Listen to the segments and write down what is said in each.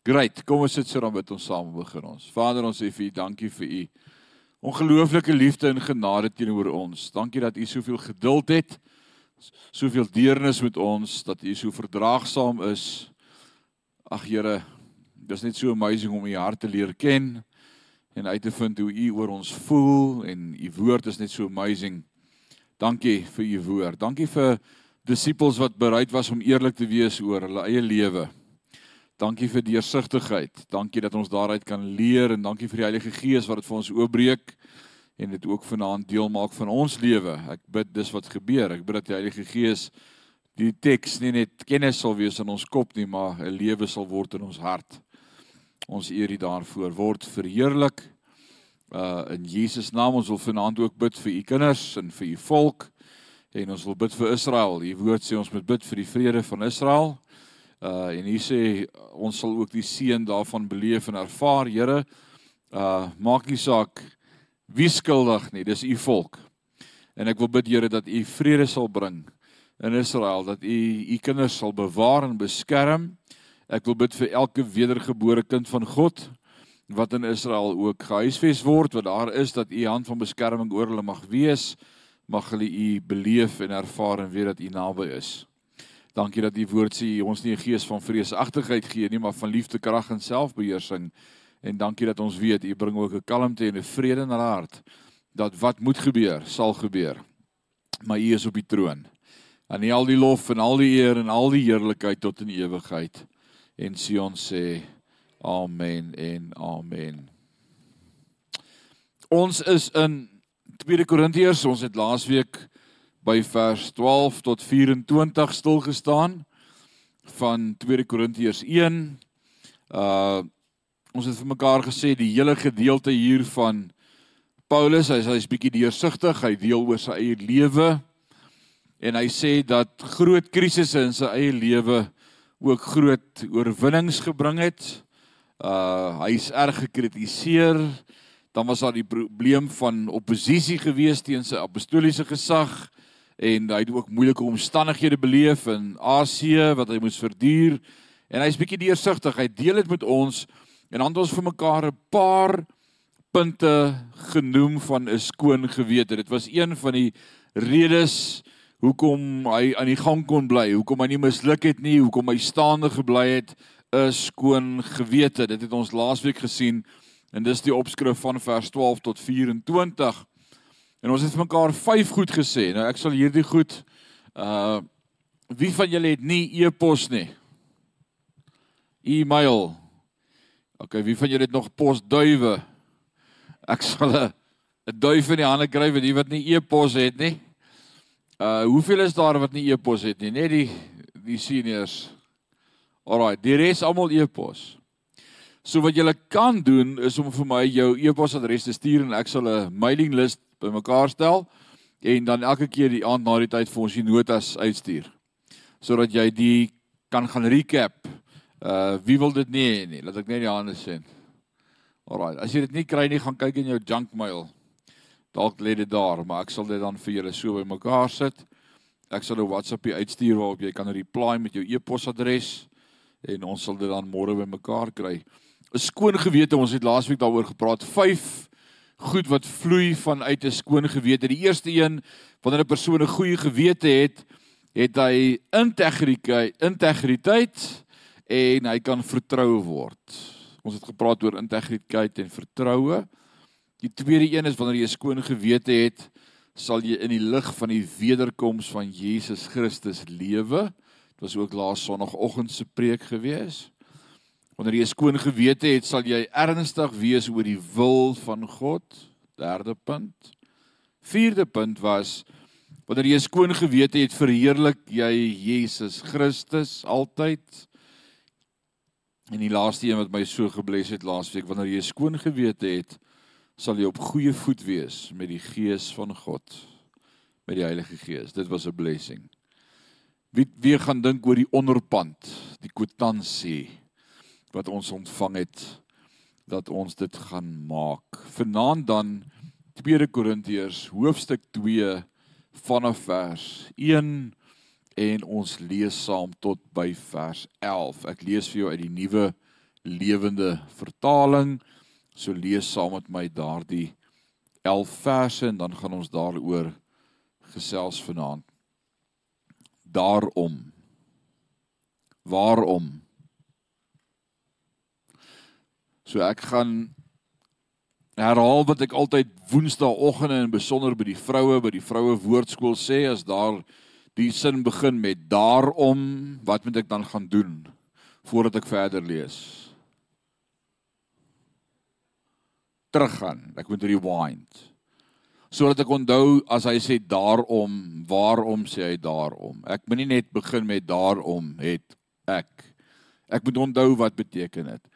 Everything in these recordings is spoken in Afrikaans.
Great. Kom ons sit so dan met ons saam begin ons. Vader, ons sê vir U dankie vir U ongelooflike liefde en genade teenoor ons. Dankie dat U soveel geduld het, soveel deernis met ons, dat U so verdraagsaam is. Ag Here, dis net so amazing om U hart te leer ken en uit te vind hoe U oor ons voel en U woord is net so amazing. Dankie vir U woord. Dankie vir disippels wat bereid was om eerlik te wees oor hulle eie lewe. Dankie vir deursigtigheid. Dankie dat ons daaruit kan leer en dankie vir die Heilige Gees wat dit vir ons oopbreek en dit ook vanaand deel maak van ons lewe. Ek bid dis wat gebeur. Ek bid dat die Heilige Gees die teks nie net kennis sal wees in ons kop nie, maar 'n lewe sal word in ons hart. Ons eer U daarvoor. Word verheerlik. Uh in Jesus naam ons wil vanaand ook bid vir U kinders en vir U volk en ons wil bid vir Israel. U woord sê ons moet bid vir die vrede van Israel. Uh en hier sê ons sal ook die seën daarvan beleef en ervaar, Here. Uh maak nie saak wie skuldig nie, dis u volk. En ek wil bid Here dat u vrede sal bring in Israel, dat u u kinders sal bewaar en beskerm. Ek wil bid vir elke wedergebore kind van God wat in Israel ook gehuisves word, wat daar is dat u hand van beskerming oor hulle mag wees mag hulle u beleef en ervaar en weet dat u naby is. Dankie dat u woord sê ons nie 'n gees van vreesagtigheid gee nie, maar van liefde, krag en selfbeheersing. En dankie dat ons weet u bring ook 'n kalmte en 'n vrede in hulle hart dat wat moet gebeur, sal gebeur. Maar u is op die troon. Aan al die lof en al die eer en al die heerlikheid tot in ewigheid. En Sion sê amen en amen. Ons is in 2 Korintiërs, ons het laasweek by vers 12 tot 24 stil gestaan van 2 Korintiërs 1. Uh ons het vir mekaar gesê die hele gedeelte hier van Paulus, hy's hy's bietjie deursigtig, hy deel oor sy eie lewe en hy sê dat groot krisisse in sy eie lewe ook groot oorwinnings gebring het. Uh hy's erg gekritiseer, dan was daar die probleem van oppositie gewees teen sy apostoliese gesag en hy het ook moeilike omstandighede beleef in Asië wat hy moes verduur. En hy's bietjie deursigtig. Hy deel dit met ons en dan het ons vir mekaar 'n paar punte genoem van 'n skoon gewete. Dit was een van die redes hoekom hy aan die gang kon bly hoekom hy nie misluk het nie hoekom hy staande gebly het 'n skoon gewete. Dit het ons laasweek gesien En dis die opskrif van vers 12 tot 24. En ons het vir mekaar vyf goed gesê. Nou ek sal hierdie goed uh wie van julle het nie e-pos nie? E-mail. OK, wie van julle het nog posduwe? Ek sal 'n duif in die hande kry vir die wat nie e-pos het nie. Uh hoeveel is daar wat nie e-pos het nie? Net die die seniors. Alraai, die res almal e-pos. So wat jy kan doen is om vir my jou e-posadres te stuur en ek sal 'n mailing list bymekaar stel en dan elke keer die aand na die tyd vir ons die notas uitstuur. Sodat jy die kan gaan recap. Uh wie wil dit nie hê nie? Laat ek net die hande sien. Alraai, as jy dit nie kry nie, gaan kyk in jou junk mail. Dalk lê dit daar, maar ek sal dit dan vir julle so bymekaar sit. Ek sal 'n WhatsApp uitstuur waarop jy kan reply met jou e-posadres en ons sal dit dan môre bymekaar kry. 'n skoon gewete. Ons het laasweek daaroor gepraat. 5 goed wat vloei vanuit 'n skoon gewete. Die eerste een, wanneer 'n persoon 'n goeie gewete het, het hy integriteit, integriteit en hy kan vertrou word. Ons het gepraat oor integriteit en vertroue. Die tweede een is wanneer jy 'n skoon gewete het, sal jy in die lig van die wederkoms van Jesus Christus lewe. Dit was ook laas Sondagoggend se preek geweest. Wanneer jy 'n skoon gewete het, sal jy ernstig wees oor die wil van God. Derde punt. Vierde punt was wanneer jy 'n skoon gewete het, verheerlik jy Jesus Christus altyd. En die laaste een wat my so gebless het laasweek, wanneer jy 'n skoon gewete het, sal jy op goeie voet wees met die Gees van God, met die Heilige Gees. Dit was 'n blessing. Wie wie gaan dink oor die onderpand, die kwitansie? Wat ons ontvang het dat ons dit gaan maak. Vanaand dan 2 Korintiërs hoofstuk 2 vanaf vers 1 en ons lees saam tot by vers 11. Ek lees vir jou uit die nuwe lewende vertaling. So lees saam met my daardie 11 verse en dan gaan ons daaroor gesels vanaand. Daarom. Waarom? So ek gaan herhaal wat ek altyd woensdaagoggende en besonder by die vroue by die vroue woordskool sê as daar die sin begin met daarom wat moet ek dan gaan doen voordat ek verder lees? Teruggaan. Ek moet rewind. Sodat ek onthou as hy sê daarom waarom sê hy daarom ek moenie net begin met daarom het ek. Ek moet onthou wat beteken dit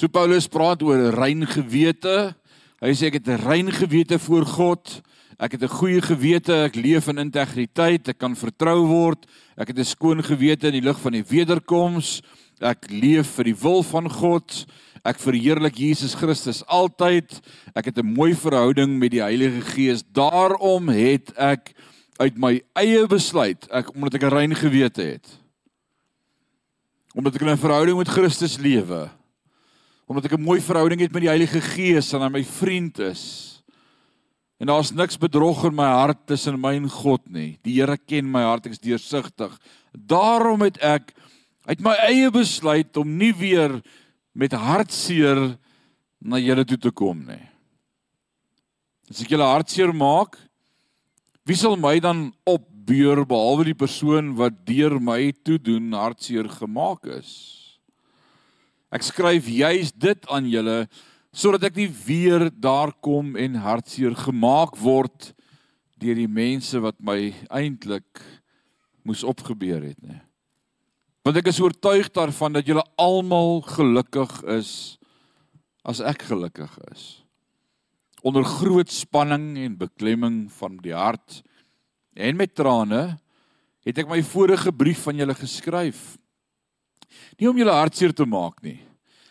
so Paulus praat oor rein gewete hy sê ek het 'n rein gewete voor God Ek het 'n goeie gewete, ek leef in integriteit, ek kan vertrou word. Ek het 'n skoon gewete in die lig van die wederkoms. Ek leef vir die wil van God. Ek verheerlik Jesus Christus altyd. Ek het 'n mooi verhouding met die Heilige Gees. Daarom het ek uit my eie besluit, ek omdat ek 'n rein gewete het. Omdat ek 'n verhouding met Christus lewe. Omdat ek 'n mooi verhouding het met die Heilige Gees en hy my vriend is. En daar's niks bedrog in my hart tussen my en God nie. Die Here ken my hart, ek is deursigtig. Daarom het ek uit my eie besluit om nie weer met hartseer na julle toe te kom nie. As ek julle hartseer maak, wie sal my dan opbeur behalwe die persoon wat deur my toe doen hartseer gemaak is? Ek skryf juis dit aan julle sodat ek nie weer daar kom en hartseer gemaak word deur die mense wat my eintlik moes opgebeur het nie. Want ek is oortuig daarvan dat julle almal gelukkig is as ek gelukkig is. Onder groot spanning en beklemming van die hart en met trane het ek my vorige brief van julle geskryf. Nie om julle hartseer te maak nie,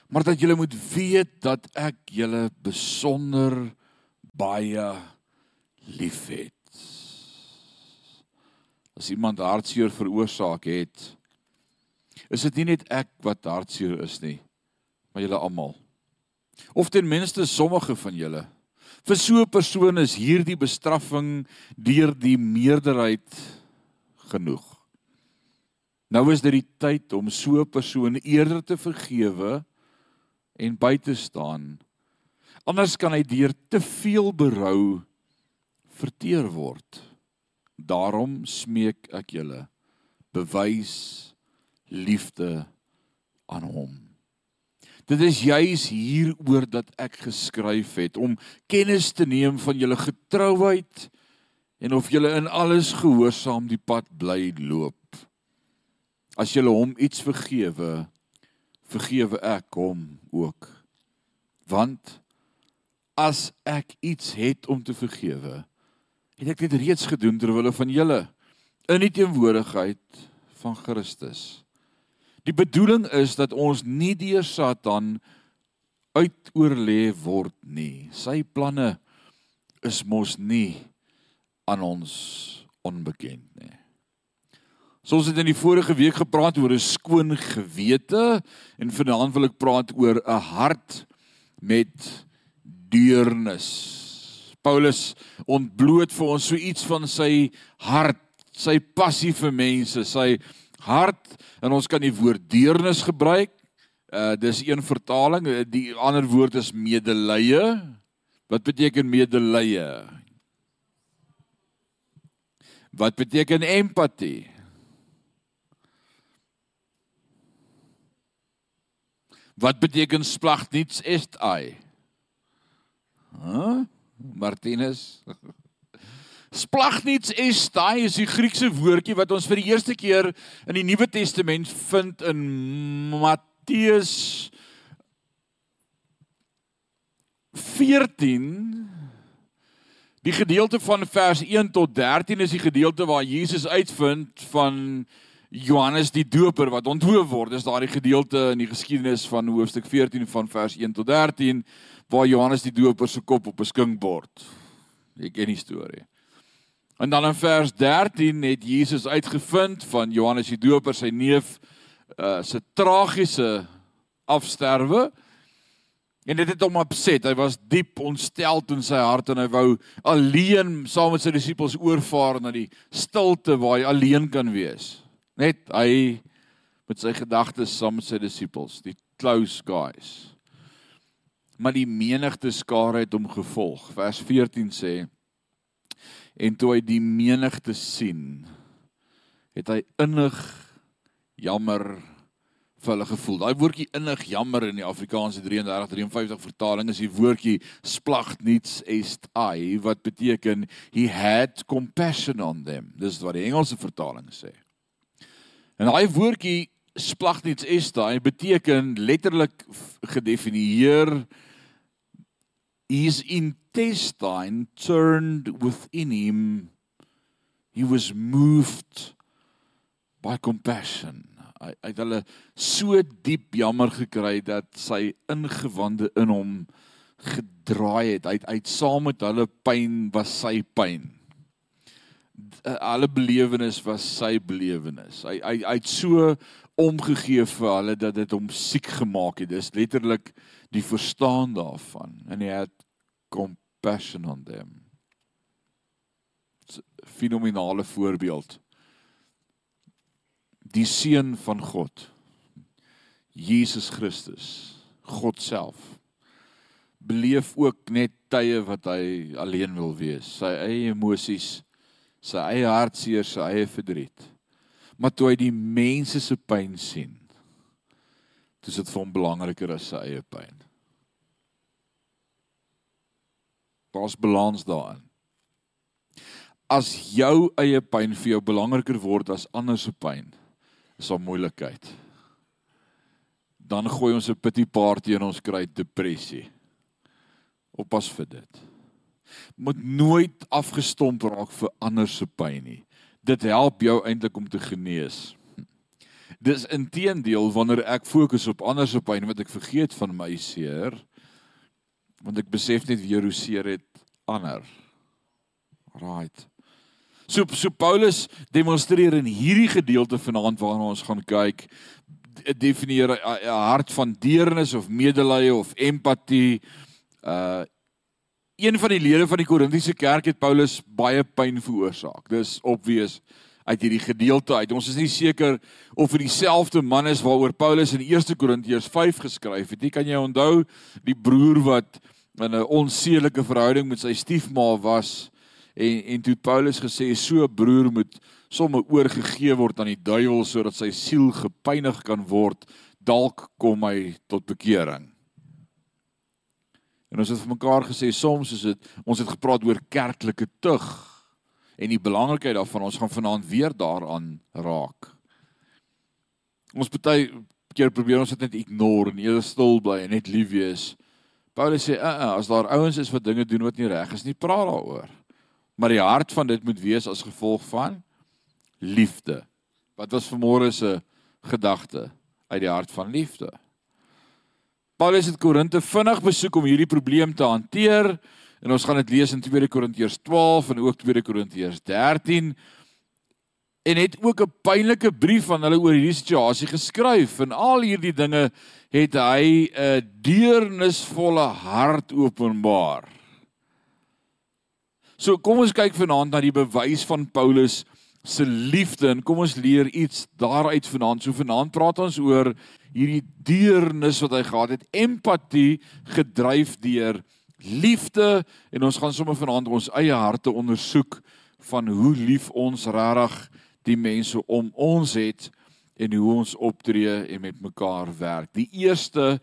maar dat julle moet weet dat ek julle besonder baie liefhet. As iemand hartseer veroorsaak het, is dit nie net ek wat hartseer is nie, maar julle almal. Of ten minste sommige van julle. Vir so 'n persoon is hierdie bestraffing deur die meerderheid genoeg. Nou is dit die tyd om so 'n persoon eerder te vergewe en by te staan. Anders kan hy deur te veel berou verteer word. Daarom smeek ek julle bewys liefde aan hom. Dit is juis hieroor dat ek geskryf het om kennis te neem van julle getrouheid en of julle in alles gehoorsaam die pad bly loop. As julle hom iets vergewe, vergewe ek hom ook. Want as ek iets het om te vergewe, het ek dit reeds gedoen ter wille van julle in die teenwoordigheid van Christus. Die bedoeling is dat ons nie deur Satan uitoorlê word nie. Sy planne is mos nie aan ons onbekend nie. So ons het in die vorige week gepraat oor 'n skoon gewete en vanaand wil ek praat oor 'n hart met deernis. Paulus ontbloot vir ons so iets van sy hart, sy passie vir mense, sy hart en ons kan die woord deernis gebruik. Uh dis een vertaling, die ander woord is medelee. Wat beteken medelee? Wat beteken empatie? Wat beteken splag niets est ai? Hæ? Martinus. Splag niets est ai is die Griekse woordjie wat ons vir die eerste keer in die Nuwe Testament vind in Matteus 14 Die gedeelte van vers 1 tot 13 is die gedeelte waar Jesus uitvind van Johannes die Doper wat onthou word. Dis daardie gedeelte in die geskiedenis van hoofstuk 14 van vers 1 tot 13 waar Johannes die Doper se kop op 'n skinkbord. Ek ken die storie. En dan in vers 13 het Jesus uitgevind van Johannes die Doper sy neef uh, se tragiese afsterwe. En dit het hom opset. Hy was diep ontstel in sy hart en hy wou alleen saam met sy disippels oorvaar na die stilte waar hy alleen kan wees. Net hy met sy gedagtes saam met sy disippels, die close guys. Maar die menigte skare het hom gevolg. Vers 14 sê en toe hy die menigte sien, het hy innig jammer vir hulle gevoel. Daai woordjie innig jammer in die Afrikaanse 33 53 vertaling is die woordjie splagt niets est ai wat beteken he had compassion on them. Dis wat die Engelse vertaling sê. En daai woordjie splagt niets est ai beteken letterlik gedefinieer his intestine turned within him he was moved by compassion hy, hy het hulle so diep jammer gekry dat sy ingewande in hom gedraai het. Hy het uit saam met hulle pyn was sy pyn. Alle belewenis was sy belewenis. Hy hy hy het so omgegee vir hulle dat dit hom siek gemaak het. Dis letterlik die verstaan daarvan. And he had compassion on them. Fenominale voorbeeld die seun van God Jesus Christus God self beleef ook net tye wat hy alleen wil wees sy eie emosies sy eie hartseer sy eie verdriet maar toe hy die mense se pyn sien dis dit vir hom belangriker as sy eie pyn pas balans daarin as jou eie pyn vir jou belangriker word as ander se pyn is daar moeilikheid. Dan gooi ons 'n pity party en ons kry depressie. Oppas vir dit. Moet nooit afgestomp raak vir ander se pyn nie. Dit help jou eintlik om te genees. Dis inteendeel wanneer ek fokus op ander se pyn wat ek vergeet van my seer want ek besef net weer hoe seer het ander. Right. So so Paulus demonstreer in hierdie gedeelte vanaand waarna ons gaan kyk definieer 'n hart van deernis of medelee of empatie. Uh een van die lede van die Korintiese kerk het Paulus baie pyn veroorsaak. Dis obvious uit hierdie gedeelte uit. Ons is nie seker of dit dieselfde man is waaroor Paulus in 1 Korintiërs 5 geskryf het nie. Kan jy onthou die broer wat in 'n onsedelike verhouding met sy stiefma was? En en toe Paulus gesê so broer moet somme oorgegee word aan die duiwel sodat sy siel gepynig kan word, dalk kom hy tot bekering. En ons het vir mekaar gesê soms is dit ons het gepraat oor kerklike tug en die belangrikheid daarvan ons gaan vanaand weer daaraan raak. Ons baie keer probeer ons dit net ignore en eers stil bly en net lief wees. Paulus sê, "Uh, uh as daar ouens is wat dinge doen wat nie reg is nie, praat daaroor." maar die hart van dit moet wees as gevolg van liefde. Wat was vanmôre se gedagte uit die hart van liefde? Paulus het Korinte vinnig besoek om hierdie probleem te hanteer en ons gaan dit lees in 2 Korintiërs 12 en ook 2 Korintiërs 13 en het ook 'n pynlike brief aan hulle oor hierdie situasie geskryf en al hierdie dinge het hy 'n deernisvolle hart openbaar. So kom ons kyk vanaand na die bewys van Paulus se liefde en kom ons leer iets daaruit vanaand. So vanaand praat ons oor hierdie deernis wat hy gehad het, empatie gedryf deur liefde en ons gaan sommer vanaand ons eie harte ondersoek van hoe lief ons regtig die mense om ons het en hoe ons optree en met mekaar werk. Die eerste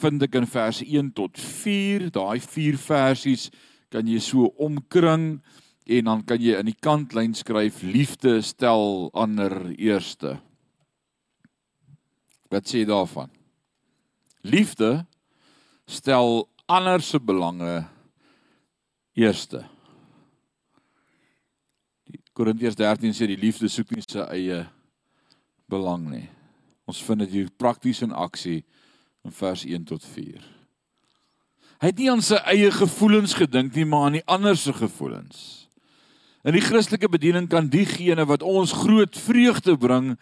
vind ek in verse 1 tot 4, daai 4 versies kan jy so omkring en dan kan jy in die kantlyn skryf liefde stel ander eerste. Wat sê jy daarvan? Liefde stel ander se belange eerste. Die Korintiërs 13 sê die liefde soek nie sy eie belang nie. Ons vind dit hier prakties in aksie in vers 1 tot 4. Hy het nie aan sy eie gevoelens gedink nie, maar aan die ander se gevoelens. In die Christelike bediening kan diegene wat ons groot vreugde bring,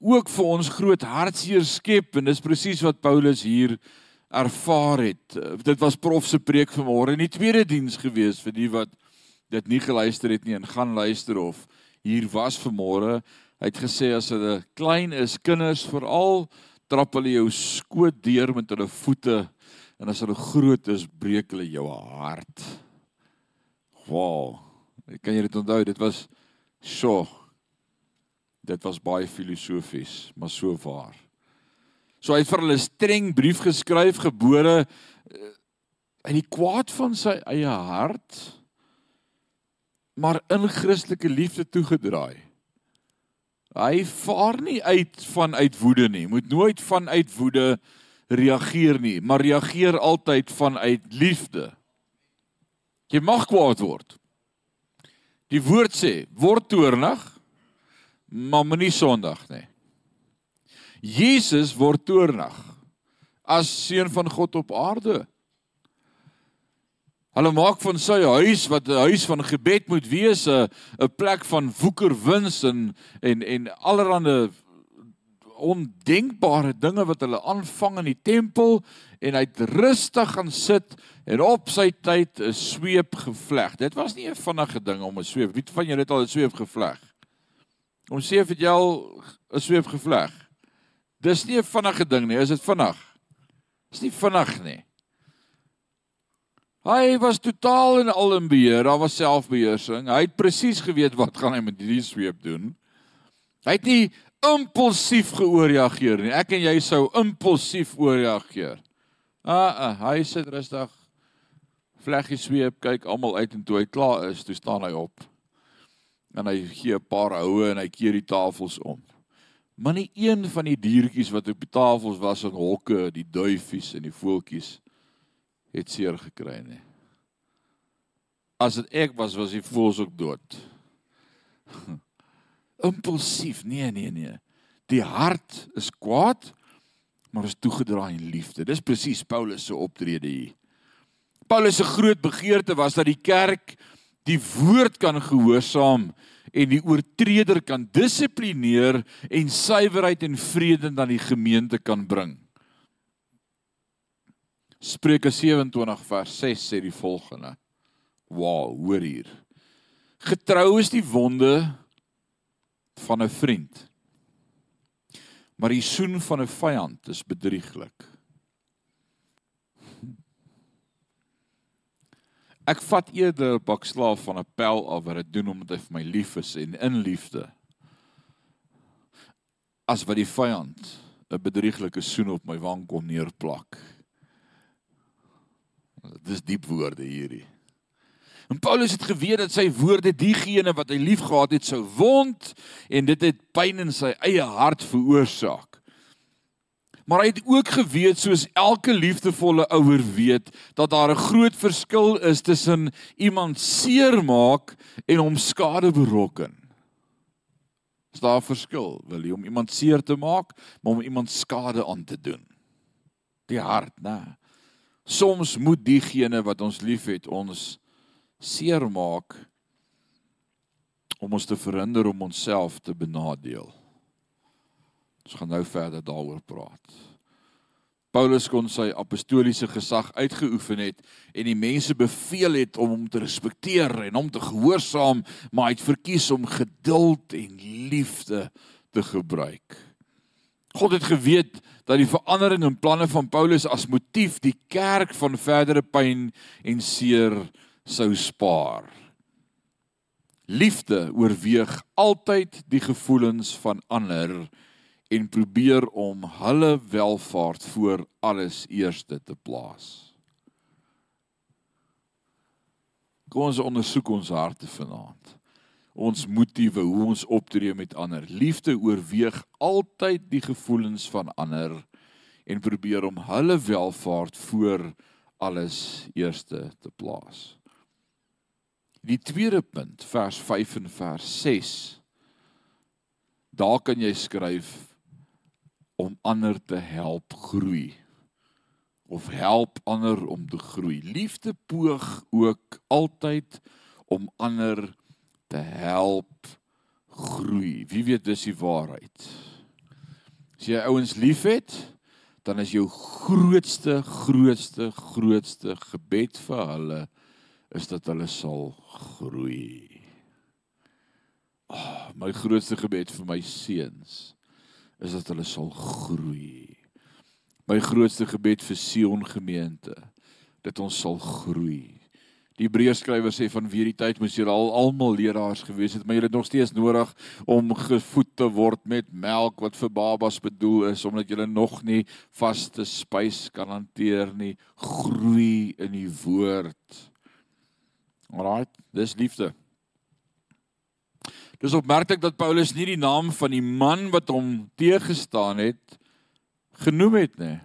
ook vir ons groot hartseer skep en dis presies wat Paulus hier ervaar het. Dit was prof se preek vanmôre in die tweede diens gewees vir die wat dit nie geluister het nie en gaan luister of hier was vanmôre. Hy het gesê as hulle klein is, kinders veral trap hulle jou skoot deur met hulle voete en as hulle groot is, breek hulle jou hart. Wow. Kan jy dit onthou? Dit was so. Dit was baie filosofies, maar so waar. So hy het vir hulle streng brief geskryf gebore in die kwaad van sy eie hart maar in Christelike liefde toegedraai. Hy vaar nie uit van uit woede nie. Moet nooit van uit woede reageer nie, maar reageer altyd vanuit liefde. Jy mag kwaad word. Die woord sê, word toornig, maar moenie sondig nie. Jesus word toornig as seun van God op aarde. Hulle maak van sy huis wat 'n huis van gebed moet wees 'n 'n plek van woekerwins en en en allerlei ondenkbare dinge wat hulle aanvang in die tempel en hy het rustig gaan sit en op sy tyd 'n sweep gevleg. Dit was nie 'n vinnige ding om 'n sweep. Wie van julle het al 'n sweep gevleg? Om sê vir jy al 'n sweep gevleg. Dis nie 'n vinnige ding nie, is dit vinnig? Dis nie vinnig nie. Hy was totaal en al in beheer, daar was selfbeheersing. Hy het presies geweet wat gaan hy met hierdie sweep doen. Hy het nie impulsief geoorreageer nie. Ek en jy sou impulsief ooreageer. Ah, ah hy sit rustig. Vleggie sweep, kyk almal uit en toe hy klaar is, toe staan hy op. En hy gee 'n paar houe en hy keer die tafels om. Maar nie een van die diertjies wat op die tafels was in hokke, die duifies en die voeltjies het seer gekry nie. As dit ek was, was die voels ook dood. Impulsief. Nee, nee, nee. Die hart is kwaad, maar is toegedraai in liefde. Dis presies Paulus se optrede hier. Paulus se groot begeerte was dat die kerk die woord kan gehoorsaam en die oortreder kan dissiplineer en suiwerheid en vrede dan die gemeente kan bring. Spreuke 27 vers 6 sê die volgende. Wow, hoor hier. Getrou is die wonde van 'n vriend. Maar die soen van 'n vyand is bedrieglik. Ek vat eerder 'n bak slaaf van 'n pel af wat dit doen omdat hy vir my lief is en in liefde. As wat die vyand 'n bedrieglike soen op my wang kom neerplak. Dis diep woorde hierdie. En Paulus het geweet dat sy woorde diegene wat hy liefgehad het sou wond en dit het pyn in sy eie hart veroorsaak. Maar hy het ook geweet soos elke liefdevolle ouer weet dat daar 'n groot verskil is tussen iemand seermaak en hom skade berokken. Is daar 'n verskil? Wil jy om iemand seer te maak, maar om iemand skade aan te doen? Die hart, né? Soms moet diegene wat ons liefhet ons seermaak om ons te verhinder om onsself te benadeel. Ons gaan nou verder daaroor praat. Paulus kon sy apostoliese gesag uitgeoefen het en die mense beveel het om hom te respekteer en hom te gehoorsaam, maar hy het verkies om geduld en liefde te gebruik. God het geweet dat die verandering in planne van Paulus as motief die kerk van verdere pyn en seer sou spaar. Liefde oorweeg altyd die gevoelens van ander en probeer om hulle welfaart voor alles eerste te plaas. Kom ons ondersoek ons harte vanaand ons motiewe, hoe ons optree met ander. Liefde oorweeg altyd die gevoelens van ander en probeer om hulle welfaart voor alles eerste te plaas. Die tweede punt, vers 5 en vers 6. Daar kan jy skryf om ander te help groei of help ander om te groei. Liefde poog ook altyd om ander te help groei. Wie weet dis die waarheid. As jy ouens liefhet, dan is jou grootste grootste grootste gebed vir hulle is dat hulle sal groei. Oh, my grootste gebed vir my seuns is dat hulle sal groei. My grootste gebed vir Sion gemeente dat ons sal groei. Die Hebreërskrywer sê van weer die tyd moes julle al almal leraars gewees het, maar julle het nog steeds nodig om gevoed te word met melk wat vir babas bedoel is omdat julle nog nie vaste spys kan hanteer nie. Groei in die woord. Alraait, dis liefde. Dis opmerklik dat Paulus nie die naam van die man wat hom teëgestaan het genoem het nie.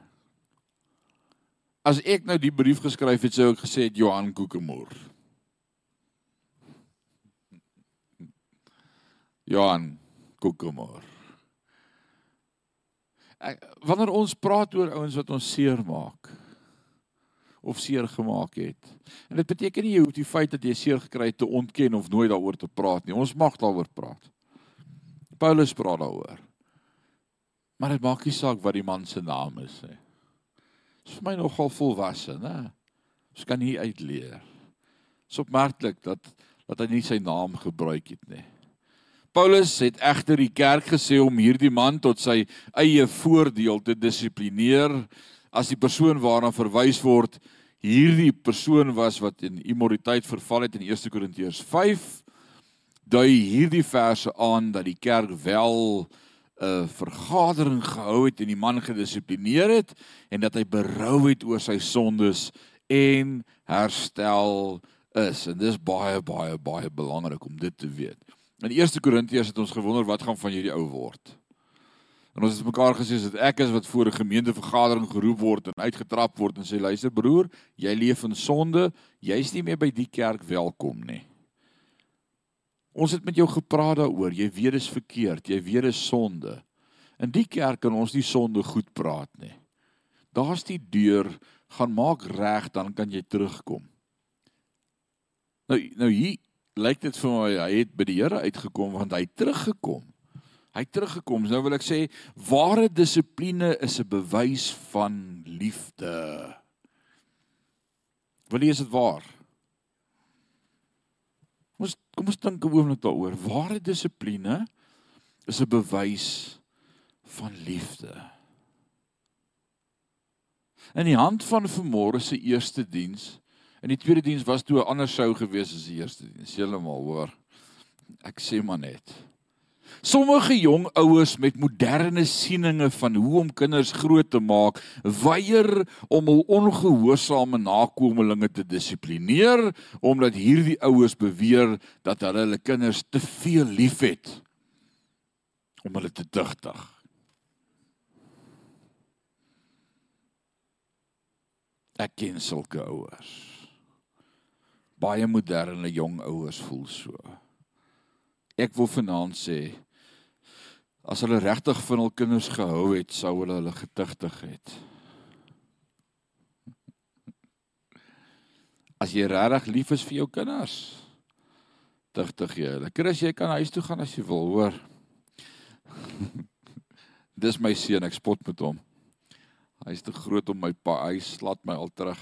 As ek nou die brief geskryf het, sou ek gesê het Johan Kokemoor. Johan Kokemoor. Wanneer ons praat oor ouens wat ons seermaak, of seer gemaak het. En dit beteken nie jy hoef die feit dat jy seer gekry het te ontken of nooit daaroor te praat nie. Ons mag daaroor praat. Paulus praat daaroor. Maar dit maak nie saak wat die man se naam is nie. Dit is vir my nogal volwasse, né? Ons kan hier uitleer. Dit is opmerklik dat dat hy nie sy naam gebruik het nie. Paulus het egter die kerk gesê om hierdie man tot sy eie voordeel te dissiplineer as die persoon waarna verwys word hierdie persoon was wat in immoraliteit verval het in 1 Korintiërs 5 dui hierdie verse aan dat die kerk wel 'n vergadering gehou het en die man gedissiplineer het en dat hy berou het oor sy sondes en herstel is en dis baie baie baie belangrik om dit te weet. In 1 Korintiërs het ons gewonder wat gaan van hierdie ou word. En ons het mekaar gesê dat ek is wat voor 'n gemeentevergadering geroep word en uitgetrap word en sê luister broer, jy leef in sonde, jy's nie meer by die kerk welkom nie. Ons het met jou gepraat daaroor, jy weet dis verkeerd, jy weet dis sonde. In die kerk kan ons nie sonde goed praat nie. Daar's die deur, gaan maak reg dan kan jy terugkom. Nou nou hier lyk dit vir my hy het by die Here uitgekom want hy het teruggekom hy teruggekom. Nou wil ek sê ware dissipline is 'n bewys van liefde. Wil jy is dit waar? Ons kom ons dink 'n oomblik daaroor. Ware dissipline is 'n bewys van liefde. In die hand van vermôre se eerste diens, in die tweede diens was toe 'n ander sou gewees as die eerste diens. Almal hoor. Ek sê maar net. Sommige jong ouers met moderne sieninge van hoe om kinders groot te maak, weier om hul ongehoorsame nakommelinge te dissiplineer omdat hierdie ouers beweer dat hulle hulle kinders te veel liefhet om hulle te digtig. Ek ken sulke ouers. Baie moderne jong ouers voel so. Ek wil vanaand sê as hulle regtig van hul kinders gehou het, sou hulle hulle getigtig het. As jy regtig lief is vir jou kinders, tigtig jy hulle. Chris, jy kan huis toe gaan as jy wil, hoor. Dis my seun, ek spot met hom. Hy's te groot om my pa, hy slat my al terug.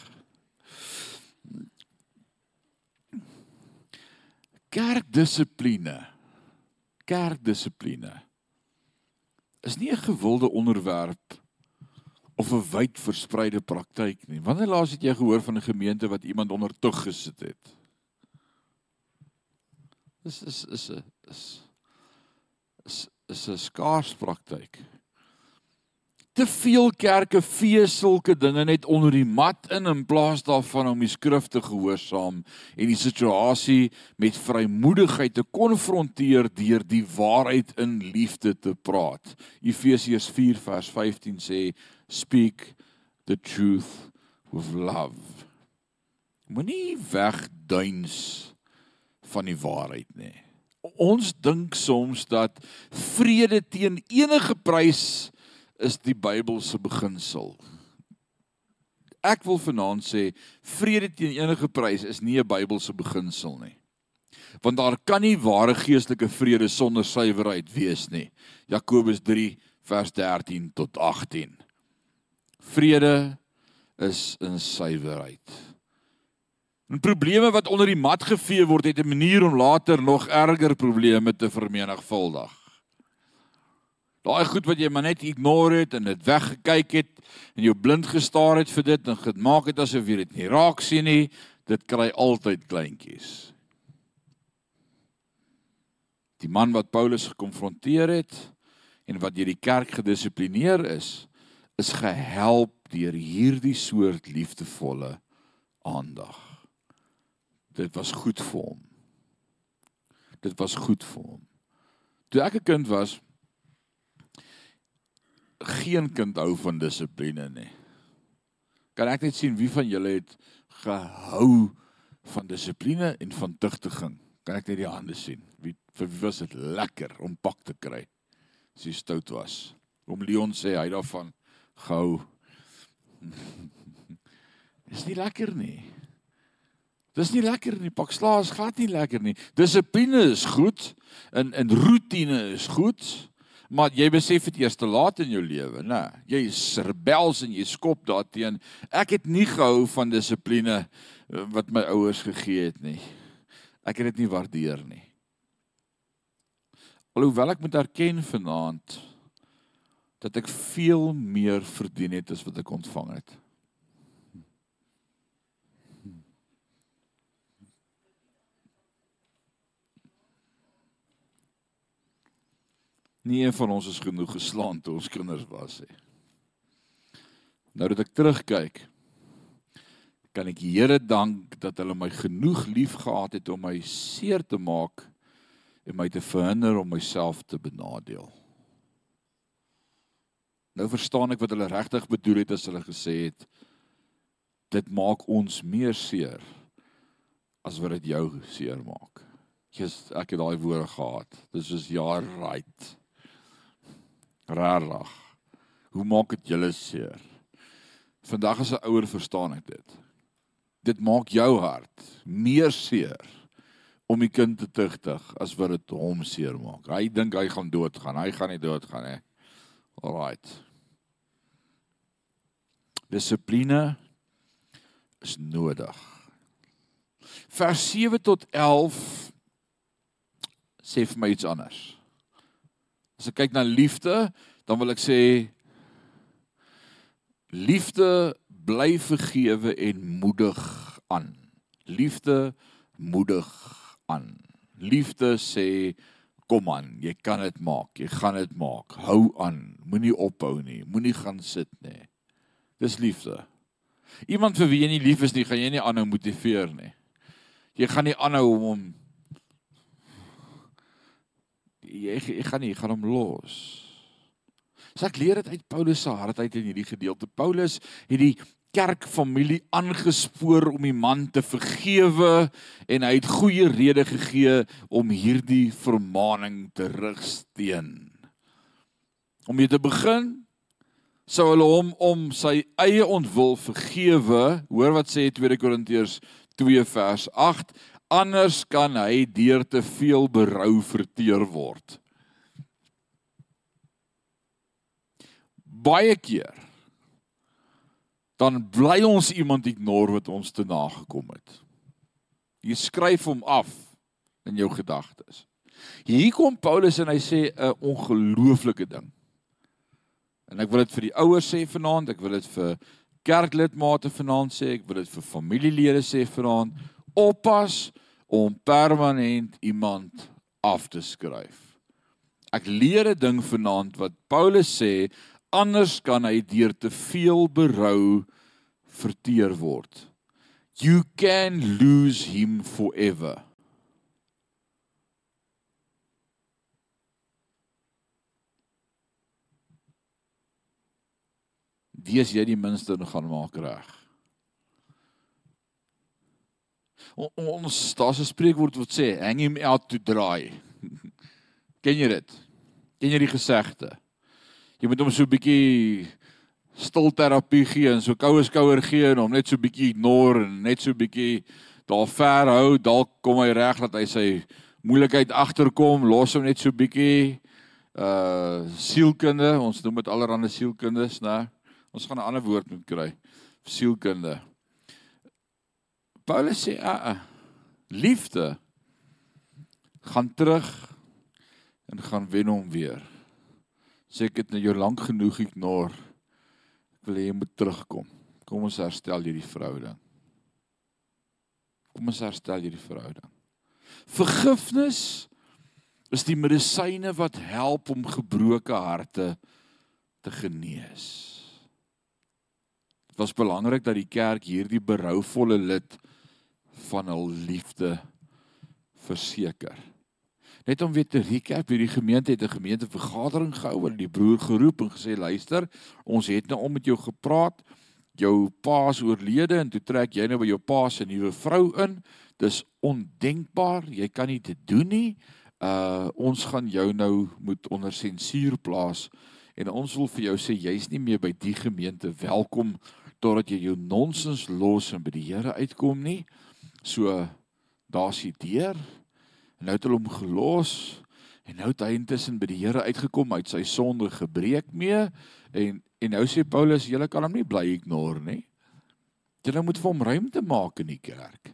Kerkdissipline kerkdissipline is nie 'n gewilde onderwerp of 'n wyd verspreide praktyk nie. Wanneer laas het jy gehoor van 'n gemeente wat iemand onder tug gesit het? Dis is is 'n is is 'n skaars praktyk te veel kerke vee sulke dinge net onder die mat in in plaas daarvan om die skrifte gehoorsaam en die situasie met vrymoedigheid te konfronteer deur die waarheid in liefde te praat. Efesiërs 4 vers 15 sê speak the truth with love. Moenie wegduins van die waarheid nie. Ons dink soms dat vrede teen enige prys is die Bybelse beginsel. Ek wil vanaand sê vrede teen enige prys is nie 'n Bybelse beginsel nie. Want daar kan nie ware geestelike vrede sonder suiwerheid wees nie. Jakobus 3 vers 13 tot 18. Vrede is in suiwerheid. En probleme wat onder die mat gevee word, het 'n manier om later nog erger probleme te vermenigvuldig. Daai goed wat jy maar net ignore het en dit weggekyk het en jou blind gestaar het vir dit en gemaak het asof jy dit nie raak sien nie, dit kry altyd kleintjies. Die man wat Paulus gekonfronteer het en wat deur die kerk gedissiplineer is, is gehelp deur hierdie soort liefdevolle aandag. Dit was goed vir hom. Dit was goed vir hom. Toe ek 'n kind was, geen kind hou van dissipline nie. Kan ek net sien wie van julle het gehou van dissipline en van tugtiging? Kan ek net die hande sien? Wie vir wie was dit lekker om pak te kry? As jy stout was. Om Leon sê hy daarvan gehou. Dis nie lekker nie. Dis nie lekker nie. Pak slaas glad nie lekker nie. Dissipline is goed en en rotine is goed. Maar jy besef dit eers te laat in jou lewe, né? Jy rebels en jy skop daarteen. Ek het nie gehou van dissipline eh, wat my ouers gegee het nie. Ek het dit nie waardeer nie. Alhoewel ek moet erken vanaand dat ek veel meer verdien het as wat ek ontvang het. Nie een van ons is genoeg geslaan toe ons kinders was nie. Nou dat ek terugkyk, kan ek die Here dank dat hulle my genoeg liefgehad het om my seer te maak en my te verhinder om myself te benadeel. Nou verstaan ek wat hulle regtig bedoel het as hulle gesê het dit maak ons meer seer as wat dit jou seer maak. Jesus, ek het daai woorde gehad. Dis is ja right. Rarig. Hoe maak dit julle seer? Vandag as 'n ouer verstaan ek dit. Dit maak jou hart meer seer om die kind te tugtig as wat dit hom seer maak. Hy dink hy gaan doodgaan. Hy gaan nie doodgaan nie. Alraight. Dissipline is nodig. Vers 7 tot 11 sê vir my iets anders. As ek kyk na liefde, dan wil ek sê liefde bly vergewe en moedig aan. Liefde moedig aan. Liefde sê kom aan, jy kan dit maak. Jy gaan dit maak. Hou aan. Moenie ophou nie. Moenie gaan sit nie. Dis liefde. Iemand vir wie jy nie lief is nie, gaan jy nie aanhou motiveer nie. Jy gaan nie aanhou om hom jy jy gaan nie, jy gaan hom los. So ek leer dit uit Paulus se hart uit in hierdie gedeelte. Paulus het die kerkfamilie aangespoor om die man te vergewe en hy het goeie redes gegee om hierdie vermaaning te rigsteen. Om mee te begin sou hulle hom om sy eie ontwil vergewe. Hoor wat sê 2 Korintiërs 2 vers 8 anders kan hy deur te veel berou verteer word. Baie keer dan bly ons iemand ignore wat ons te nagekom het. Jy skryf hom af in jou gedagtes. Hier kom Paulus en hy sê 'n ongelooflike ding. En ek wil dit vir die ouers sê vanaand, ek wil dit vir kerklidmate vanaand sê, ek wil dit vir familielede sê vanaand. Oppas om permanent iemand af te skryf. Ek leer 'n ding vanaand wat Paulus sê, anders kan hy deur te veel berou verteer word. You can lose him forever. Dis jy die minste gaan maak reg. Ons daar's 'n spreekwoord wat sê hang him out to dry. Ken jy dit? Ken jy die gesegde? Jy moet hom so 'n bietjie stil terapie gee en so koue skouer gee en hom net so 'n bietjie ignore en net so 'n bietjie daar ver hou, dalk kom hy reg dat hy sy moeilikheid agterkom, los hom net so 'n bietjie uh sielkunde, ons noem dit allerlei sielkundes, né? Ons gaan 'n ander woord moet kry. Sielkunde. Paulus sê, "Ag, uh, liefde gaan terug en gaan wen hom weer." Sê ek het nou jou lank genoeg ignoreer. Ek wil hê jy moet terugkom. Kom ons herstel hierdie verhouding. Kom ons herstel hierdie verhouding. Vergifnis is die medisyne wat help om gebroke harte te genees. Dit was belangrik dat die kerk hierdie berouvolle lid van hul liefde verseker. Net om weer te recap, hierdie gemeente het 'n gemeentevergadering gehou en die broer geroep en gesê luister, ons het nou om met jou gepraat. Jou pa is oorlede en toe trek jy nou by jou pa se nuwe vrou in. Dis ondenkbaar, jy kan nie dit doen nie uh ons gaan jou nou moet onder sensuur plaas en ons wil vir jou sê jy's nie meer by die gemeente welkom totdat jy jou nonsens los en by die Here uitkom nie. So daar's die deur. En nou het hulle hom gelos en nou het hy intussen by die Here uitgekom uit sy sonde gebreek mee en en nou sê Paulus julle kan hom nie bly ignore nie. Julle moet vir hom ruimte maak in die kerk.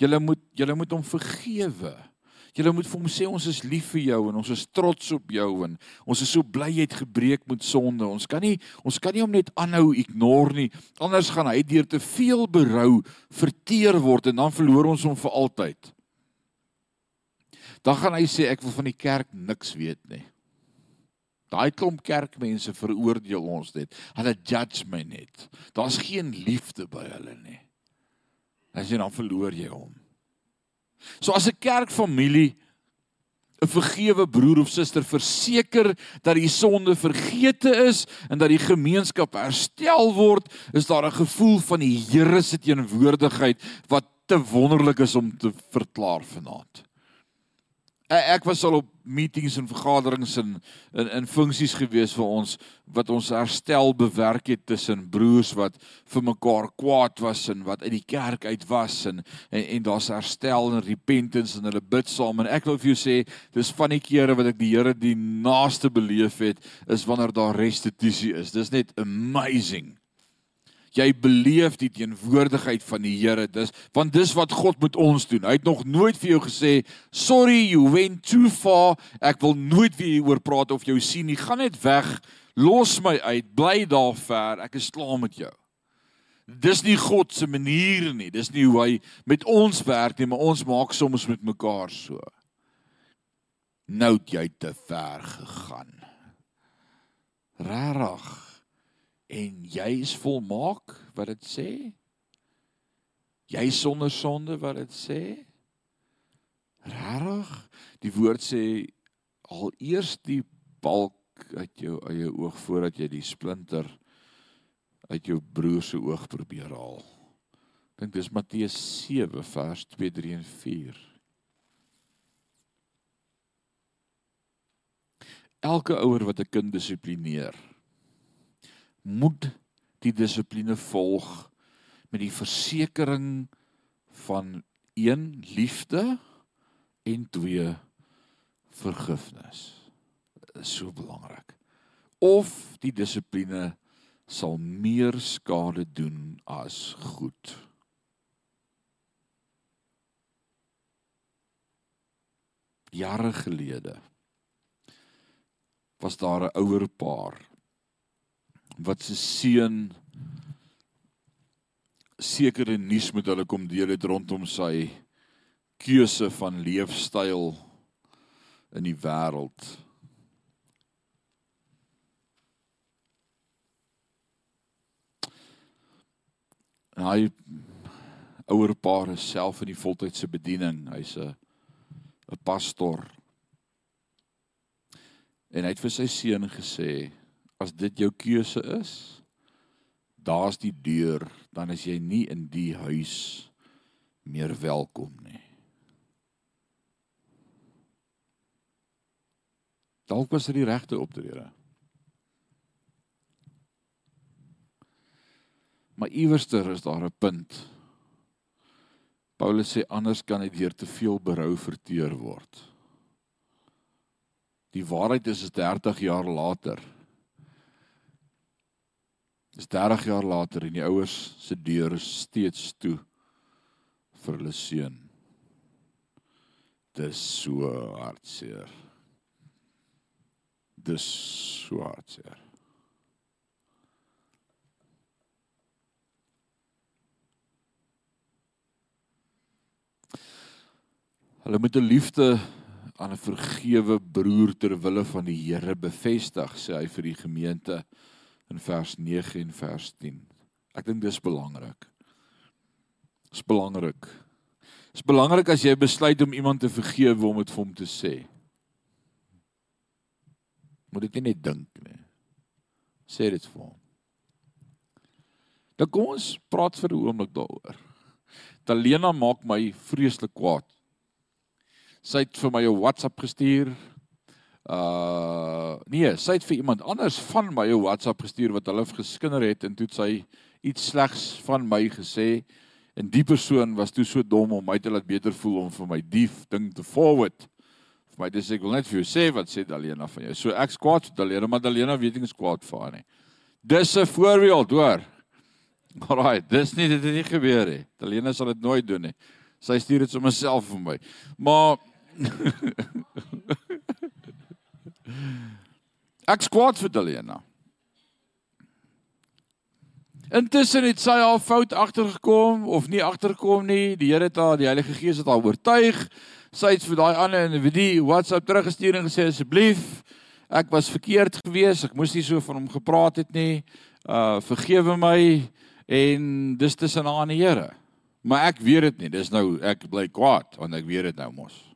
Julle moet julle moet hom vergewe. Julle moet vir hom sê ons is lief vir jou en ons is trots op jou en ons is so bly jy het gebreek met sonde. Ons kan nie ons kan nie hom net aanhou ignore nie. Anders gaan hy deur te veel berou verteer word en dan verloor ons hom vir altyd. Dan gaan hy sê ek wil van die kerk niks weet nie. Daai klomp kerkmense veroordeel ons net. Hulle judge my net. Daar's geen liefde by hulle nie. As jy dan verloor jy hom. So as 'n kerkfamilie 'n vergewe broer of suster verseker dat die sonde vergeete is en dat die gemeenskap herstel word, is daar 'n gevoel van die Here se teenwoordigheid wat te wonderlik is om te verklaar vanaand. Eh, ek was al op meetings en vergaderings en in in funksies gewees vir ons wat ons herstel bewerk het tussen broers wat vir mekaar kwaad was en wat uit die kerk uit was en en, en daar's herstel en repentance en hulle bid saam. En ek wil vir jou sê dis van die kere wat ek die Here die naaste beleef het is wanneer daar restituisie is. Dis net amazing jy beleef die teenwoordigheid van die Here. Dis want dis wat God met ons doen. Hy het nog nooit vir jou gesê, "Sorry, you went too far. Ek wil nooit weer hieroor praat of jou sien nie. Gaan net weg. Los my uit. Bly daar ver. Ek is klaar met jou." Dis nie God se manier nie. Dis nie hoe hy met ons werk nie, maar ons maak soms met mekaar so. Nou het jy te ver gegaan. Rarig en jy is volmaak wat dit sê? Jy sonder sonde wat dit sê? Rarig die woord sê al eers die balk uit jou eie oog voordat jy die splinter uit jou broer se oog probeer haal. Dink dis Matteus 7 vers 2 3 en 4 elke ouer wat 'n kind dissiplineer moet die dissipline volg met die versekering van een liefde en twee vergifnis. Dit is so belangrik. Of die dissipline sal meer skade doen as goed. Jare gelede was daar 'n ouer paar wat se seun sekere nuus met hulle kom deel het rondom sy keuse van leefstyl in die wêreld. Hy ouer paar is self in die voltydse bediening. Hy's 'n 'n pastor. En hy het vir sy seun gesê as dit jou keuse is, daar's die deur, dan is jy nie in die huis meer welkom nie. Dalk was dit die regte optrede. Maar iewerster is daar 'n punt. Paulus sê anders kan dit deur te veel berou verteer word. Die waarheid is 30 jaar later. Dis 30 jaar later en die ouers se deur is steeds toe vir hulle seun. Dis so hartseer. Dis so hartseer. Hulle moet 'n liefde aan 'n vergewe broer ter wille van die Here bevestig, sê hy vir die gemeente in vers 9 en vers 10. Ek dink dis belangrik. Dis belangrik. Dis belangrik as jy besluit om iemand te vergewe om dit vir hom te sê. Moet dit nie net dink nie. Sê dit vir hom. Dan kom ons praat vir 'n oomblik daaroor. Talena maak my vreeslik kwaad sy het vir my 'n WhatsApp gestuur. Uh nee, sy het vir iemand anders van my 'n WhatsApp gestuur wat hulle geskinder het en toe sy iets slegs van my gesê en die persoon was toe so dom om my te laat beter voel om vir my dief ding te forward. Vir my dis ek wil net vir jou sê wat sê Dalena van jou. So ek's kwaad vir Dalena, maar Dalena weet ek is kwaad vir haar nie. Dis 'n voorbeeld, hoor. Alraai, dis nie dit het nie gebeur nie. Dalena sal dit nooit doen nie. Sy stuur dit sommer self vir my. Maar Ek skwaad vir Delena. Intussen het sy haar fout agtergekom of nie agtergekom nie. Die Here het haar, die Heilige Gees het haar oortuig. Sy het vir daai ander individu WhatsApp teruggestuur en gesê asseblief, ek was verkeerd geweest. Ek moes nie so van hom gepraat het nie. Uh vergewe my en dis tussen haar en die Here. Maar ek weet dit nie. Dis nou ek bly kwaad want ek weet dit nou mos.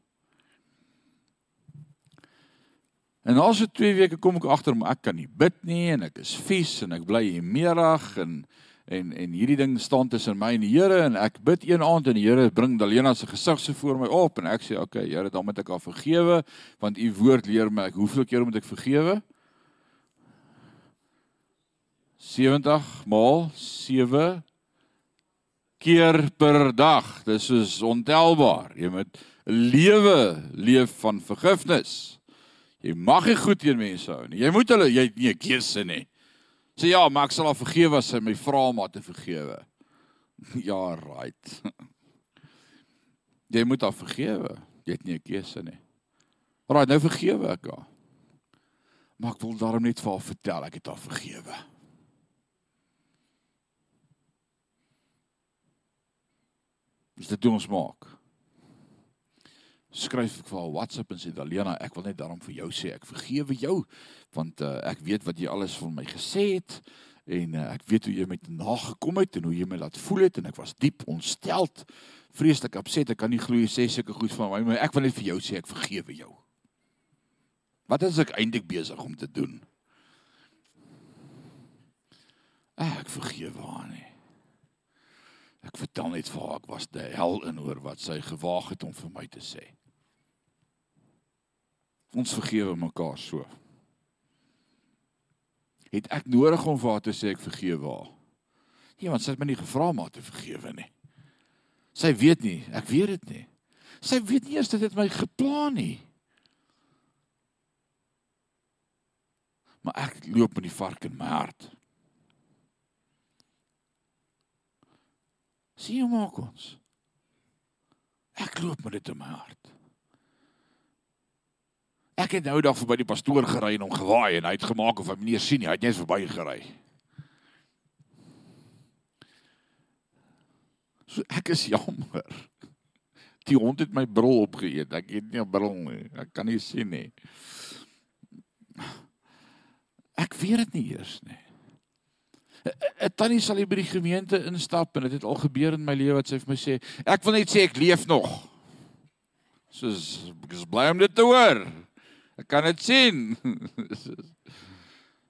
En na so 2 weke kom ek agter maar ek kan nie bid nie en ek is vies en ek bly hier meerig en en en hierdie ding staan tussen my en die Here en ek bid een aand en die Here bring Dalena se gesig so voor my op en ek sê okay Here dan moet ek haar vergewe want u woord leer my ek hoeveel keer moet ek vergewe? 70 maal 7 keer per dag. Dis is ontelbaar. Jy moet 'n lewe leef van vergifnis Jy mag nie goed teen mense hou nie. Jy moet hulle jy nie 'n keuse nie. Sê ja, maar ek sal haar vergewe as sy my vra om haar te vergewe. Ja, right. Jy moet haar vergewe. Jy het nie 'n keuse nie. Right, nou vergewe ek haar. Maar ek wil daarom net vir haar vertel ek het haar vergewe. Dis dit doen ons maak skryf ek vir haar WhatsApp en sê Dalena, ek wil net daarom vir jou sê ek vergewe jou want uh, ek weet wat jy alles van my gesê het en uh, ek weet hoe jy met nagekom het en hoe jy my laat voel het en ek was diep ontsteld, vreeslik opset. Ek kan nie glo jy sê sulke goed van my, maar ek wil net vir jou sê ek vergewe jou. Wat is ek eintlik besig om te doen? Ek vergewe haar nie. Ek vertel net vir haar ek was die hel in oor wat sy gewaag het om vir my te sê. Ons vergewe mekaar so. Het ek nodig om vir haar te sê ek vergewe haar? Nee, want sy het my nie gevra om haar te vergewe nie. Sy weet nie, ek weet dit nie. Sy weet nie eers dat dit my geplan nie. Maar ek loop met die vark in my hart. Sien hoe maak ons? Ek loop met dit in my hart. Ek het nou dag verby die pastoor gery en hom gewaai en hy het gemaak of hy meneer sien nie, hy het net verby gery. So ek is jammer. Die hond het my bril opgeëet. Ek het nie 'n bril nie. Ek kan nie sien nie. Ek weet dit nie eers nie. 'n Tannie sal hier by die gemeente instap en dit het al gebeur in my lewe wat sy vir my sê, ek wil net sê ek leef nog. Soos ek is bly om dit te hoor. Ek kan dit sien.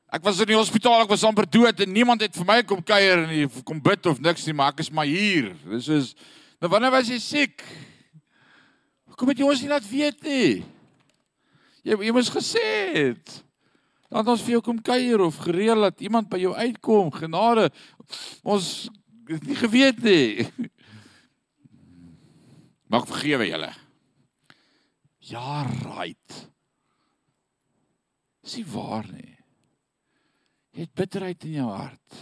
Ek was in die hospitaal, ek was amper dood en niemand het vir my kom kuier en kom bid of niks nie, maar ek is maar hier. Dis is nou wanneer was jy siek? Kom dit jy ons nie laat weet nie. Jy jy moes gesê het. Dan het ons vir jou kom kuier of gereël dat iemand by jou uitkom, genade. Ons het nie geweet nie. Mag vergewe julle. Ja, right. Dis nie waar nie. Jy het bitterheid in jou hart.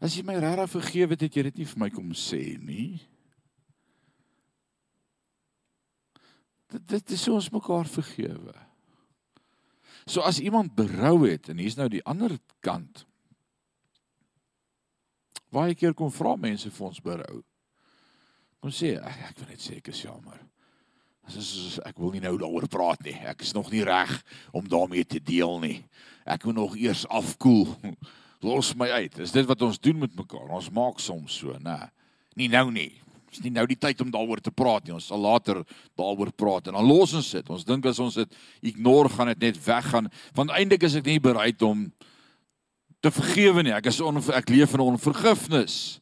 As jy my regtig vergewe het, het jy dit nie vir my kom sê nie. Dit dit is so ons mekaar vergewe. So as iemand berou het en hier's nou die ander kant. Baie keer kom vra mense vir ons berou. Kom sê ek, ek wil net sê ek is jammer. Is ek wil nie nou daaroor praat nie. Ek is nog nie reg om daarmee te deel nie. Ek moet nog eers afkoel. Los my uit. Is dit wat ons doen met mekaar? Ons maak soms so, né? Nie nou nie. Dis nie nou die tyd om daaroor te praat nie. Ons sal later daaroor praat en dan los ons dit. Ons dink as ons dit ignore gaan dit net weggaan. Want eintlik is ek nie bereid om te vergewe nie. Ek is on, ek leef in onvergifnis.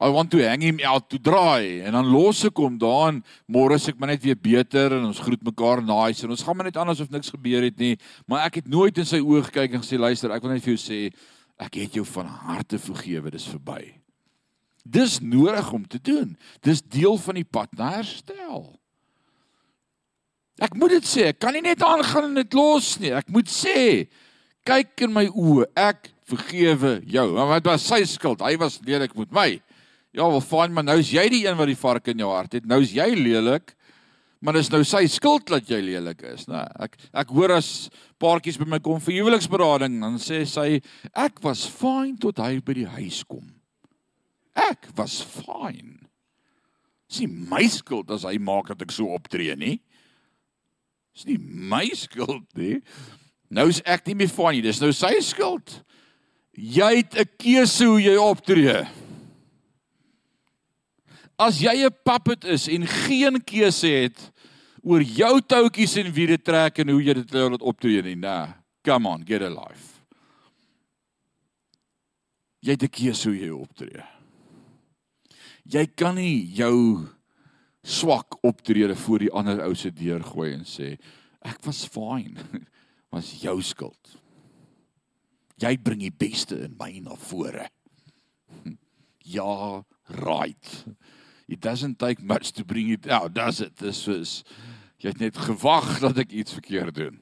I want to hang him out to dry en dan los ek hom daan môre sê ek maar net weer beter en ons groet mekaar nice en ons gaan maar net anders of niks gebeur het nie maar ek het nooit in sy oë gekyk en gesê luister ek wil net vir jou sê ek het jou van harte vergewe dis verby Dis nodig om te doen. Dis deel van die pad na herstel. Ek moet dit sê, ek kan nie net aangaan en dit los nie. Ek moet sê, kyk in my oë, ek vergewe jou. Maar wat was sy skuld? Hy was lelik met my. Ja, wel fyn, maar nou is jy die een wat die vark in jou hart het. Nou is jy lelik. Maar dis nou sy skuld dat jy lelik is, né? Ek ek hoor as paartjies by my kom vir huweliksberading, dan sê sy ek was fyn tot hy by die huis kom. Ek was fyn. Dis nie my skuld as hy maak dat ek so optree nie. Dis nie my skuld nie. Nou is ek nie meer fyn nie. Dis nou sy skuld. Jy het 'n keuse hoe jy optree. As jy 'n puppet is en geen keuse het oor jou toutjies en wie dit trek en hoe jy dit laat optree nie, nah. Come on, get a life. Jy het 'n keuse hoe jy optree jy kan nie jou swak optrede voor die ander ou se deur gooi en sê ek was fine was jou skuld jy bring die beste in my na vore ja right it doesn't take much to bring it out does it? This was jy het net gewag dat ek iets verkeerd doen.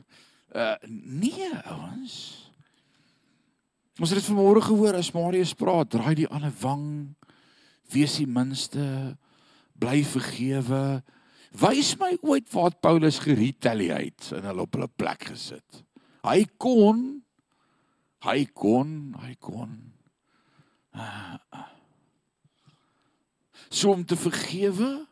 Uh nee ouens. Ons het dit vanmôre gehoor as Marius praat draai die ander wang wees die minste bly vergewe. Wys my ooit waar Paulus geretaliate en hulle op hulle plek gesit. Hy kon hy kon hy kon so om te vergewe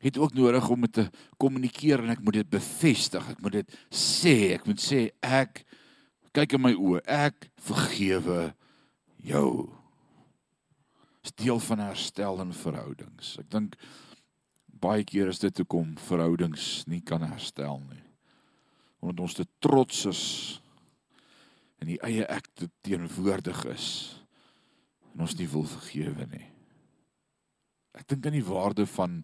het ook nodig om met te kommunikeer en ek moet dit bevestig ek moet dit sê ek moet sê ek kyk in my oë ek vergewe jou is deel van herstel in verhoudings. Ek dink baie keer is dit hoekom verhoudings nie kan herstel nie. Omdat ons te trots is en die eie ek te teenwoordig is en ons nie wil vergewe nie. Ek dink aan die waarde van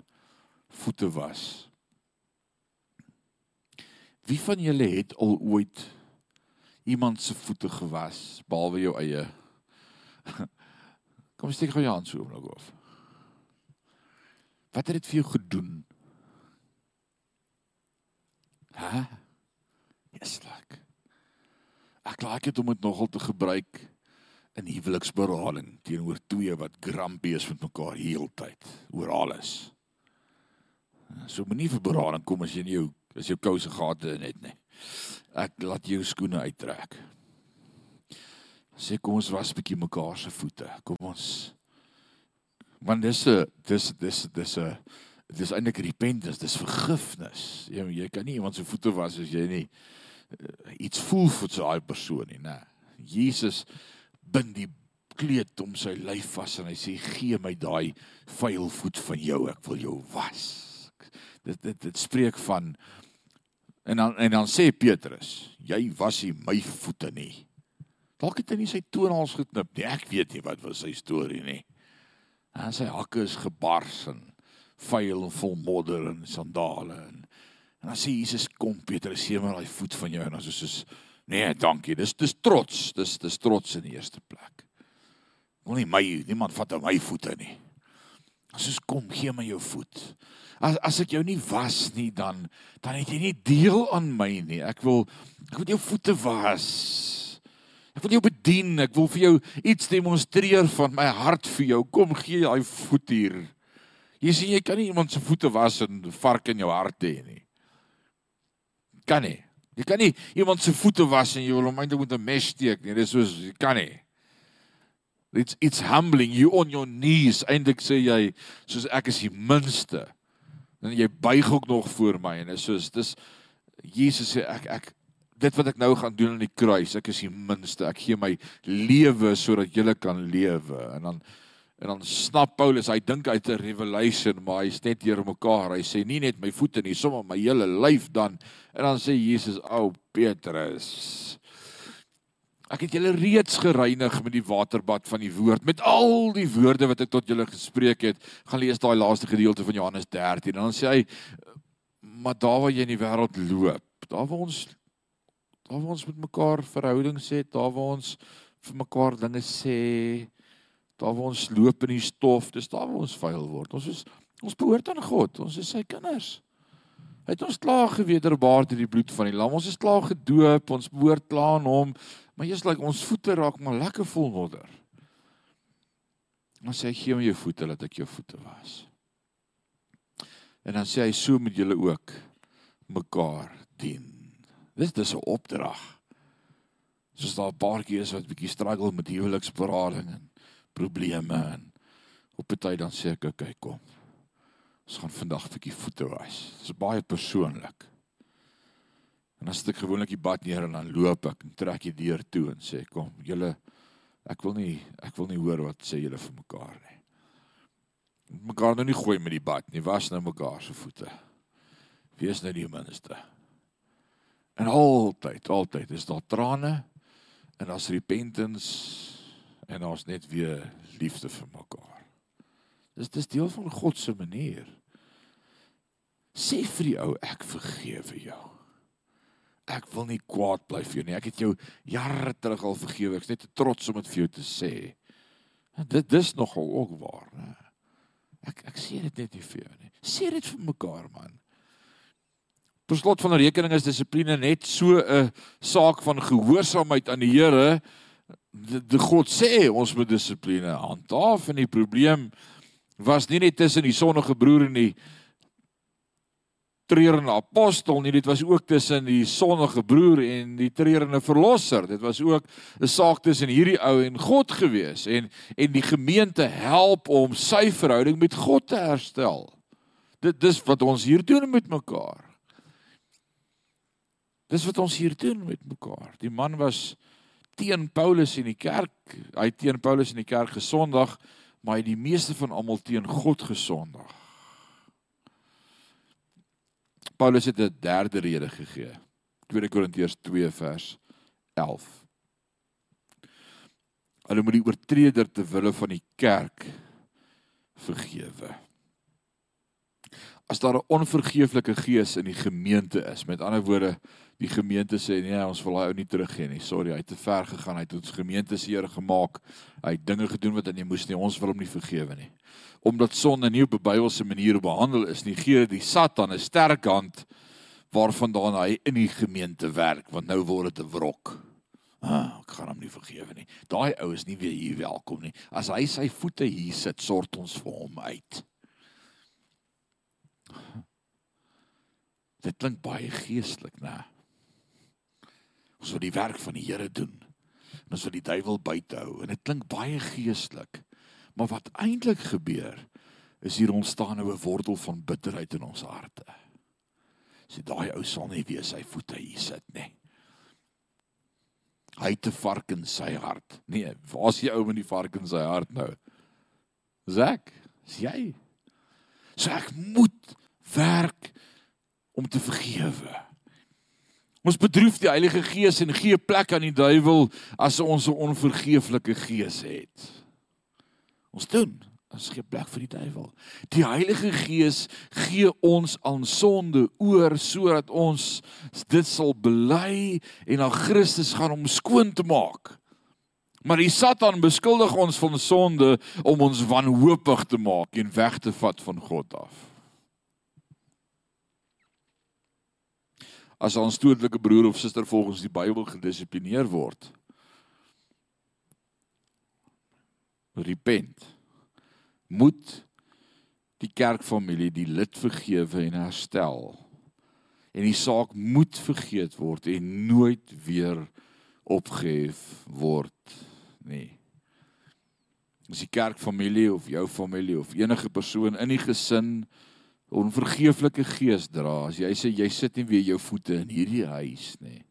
voete was. Wie van julle het al ooit iemand se voete gewas behalwe jou eie? Kom steek gou jou hand so oomblik op. Wat het dit vir jou gedoen? Hæ? Yes, like. Ek laik dit om dit nogal te gebruik in huweliksberading teenoor twee wat grumpy is met mekaar heeltyd oor alles. So moenie vir berading kom as jy nie jou as jou kouse gate net nie. Ek laat jou skoene uittrek sê kom ons was 'n bietjie mekaar se voete. Kom ons want dis 'n dis dis dis 'n dis eintlik repentance, dis vergifnis. Jy jy kan nie iemand se voete was as jy nie uh, iets voel vir so 'n persoon nie, né? Jesus bind die kleed om sy lyf vas en hy sê gee my daai vuil voet van jou, ek wil jou was. Dit dit dit spreek van en dan en dan sê Petrus, jy was nie my voete nie. Dalk het hy nie sy toonhals geknip nie. Ek weet nie wat was sy storie nie. En sy hakke is gebars en vuil en vol modder en sandale en en dan sê Jesus kom Petrus sê maar daai voet van jou en as is nee, dankie. Dis dis trots. Dis dis trots in die eerste plek. Wil nie my niemand vat aan my voete nie. Soos kom, gee my jou voet. As as ek jou nie was nie, dan dan het jy nie deel aan my nie. Ek wil ek wil jou voete was. Ek wil jou bedien. Ek wil vir jou iets demonstreer van my hart vir jou. Kom gee daai voet hier. Jy sien jy kan nie iemand se voete was en vark in jou hart hê nie. Kan nie. Jy kan nie iemand se voete was en jy wil hom eintlik met 'n mes steek nie. Dis soos jy kan nie. It's it's humbling you on your knees. Eintlik sê jy soos ek is die minste. En jy buig ook nog voor my en is soos dis Jesus sê ek ek dit wat ek nou gaan doen aan die kruis, ek is die minste. Ek gee my lewe sodat jy kan lewe. En dan En dan snap Paulus, hy dink uit 'n revelation, maar hy's net hier mekaar. Hy sê nie net my voete nie, sommer my hele lyf dan. En dan sê Jesus, "O Petrus, ek het julle reeds gereinig met die waterbad van die woord, met al die woorde wat ek tot julle gespreek het." Gaan lees daai laaste gedeelte van Johannes 13. En dan sê hy, "Maar daar waar jy in die wêreld loop, daar waar ons daar waar ons met mekaar verhoudings het, daar waar ons vir mekaar dinge sê, daar waar ons loop in die stof, dis daar waar ons vuil word. Ons is ons behoort aan God. Ons is sy kinders. Hy het ons klaar gewederbaar deur die bloed van die lam. Ons is klaar gedoop. Ons behoort klaar aan hom. Maar jy's like ons voete raak maar lekker vol modder. Dan sê gee my jou voete dat ek jou voete was. En dan sê hy so met julle ook mekaar dien. Dis dis 'n opdrag. Soos daar 'n paar keer is wat bietjie struggle met huweliksberading en probleme en op 'n tyd dan sê ek okay kom. Ons gaan vandag 'n bietjie voete was. Dit is baie persoonlik. En as ek gewoonlik die bad neer en dan loop ek en trek die deur toe en sê kom, julle ek wil nie ek wil nie hoor wat sê julle vir mekaar nie. Mekaar nou nie gooi met die bad nie, was nou mekaar se voete. Wees nou die minste. En altyd, altyd is daar trane en daar's repentance en ons net weer liefde vir mekaar. Dis dis deel van God se manier. Sê vir die ou ek vergewe jou. Ek wil nie kwaad bly vir jou nie. Ek het jou jare terug al vergewe. Ek's net te trots om dit vir jou te sê. En dit dis nogal ook waar, né? Ek ek sê dit net nie vir jou nie. Sê dit vir mekaar man. Per slot van rekening is dissipline net so 'n saak van gehoorsaamheid aan die Here die God sê ons moet dissipline handhaaf en die probleem was nie net tussen die sonnige broer en die treurende apostel nie dit was ook tussen die sonnige broer en die treurende verlosser. Dit was ook 'n saak tussen hierdie ou en God gewees en en die gemeente help om sy verhouding met God te herstel. Dit dis wat ons hier doen met mekaar. Dis wat ons hier doen met mekaar. Die man was teen Paulus in die kerk. Hy het teen Paulus in die kerk gesondag, maar hy het die meeste van almal teen God gesondag. Paulus het 'n derde rede gegee. 2 Korintiërs 2 vers 11. Hulle moet die oortreder te wille van die kerk vergewe. As daar 'n onvergeeflike gees in die gemeente is, met ander woorde, die gemeente sê nee, ons wil daai ou nie teruggee nie. Sorry, hy het te ver gegaan. Hy het ons gemeente seer gemaak. Hy het dinge gedoen wat hy nie moes nie. Ons wil hom nie vergewe nie. Omdat sonde nie op 'n Bybelse manier behandel is nie, gee die Satan 'n sterk hand waarvandaan hy in die gemeente werk, want nou word dit 'n wrok. Ah, ek gaan hom nie vergewe nie. Daai ou is nie weer hier welkom nie. As hy sy voete hier sit, sort ons vir hom uit. Dit klink baie geestelik, né? Ons wil die werk van die Here doen. En ons wil die duiwel buite hou en dit klink baie geestelik. Maar wat eintlik gebeur is hier ontstaan nou 'n wortel van bitterheid in ons harte. Sê daai ou sal nie weer sy voete hier sit nie. Hy 'n vark in sy hart. Nee, waar's die ou met die vark in sy hart nou? Zak, is jy? So ek moet werk om te vergewe. Ons bedroef die Heilige Gees en gee plek aan die duiwel as ons 'n onvergeeflike gees het. Ons doen, ons gee plek vir die duiwel. Die Heilige Gees gee ons aan sonde oor sodat ons dit sal bely en na Christus gaan om skoon te maak. Maar die Satan beskuldig ons van sonde om ons wanhoopig te maak en weg te vat van God af. As ons toedelike broer of suster volgens die Bybel gedissiplineer word, repent. Moet die kerkfamilie die lid vergewe en herstel. En die saak moet vergeet word en nooit weer opgehef word nie. As die kerkfamilie of jou familie of enige persoon in die gesin onvergeeflike gees dra, as jy sê jy sit nie weer jou voete in hierdie huis nie,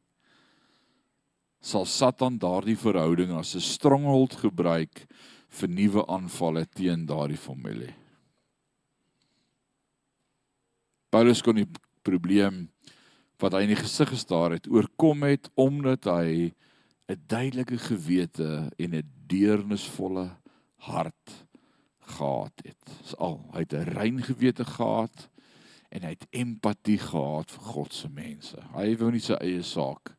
sal Satan daardie verhouding as 'n stronghold gebruik vir nuwe aanvalle teen daardie familie. Paulus kon die probleem wat hy in die gesig gestaar het oorkom het omdat hy 'n duidelike gewete en 'n deernisvolle hart gehad het. Dis al, hy het 'n rein gewete gehad en hy het empatie gehad vir God se mense. Hy wou nie sy eie saak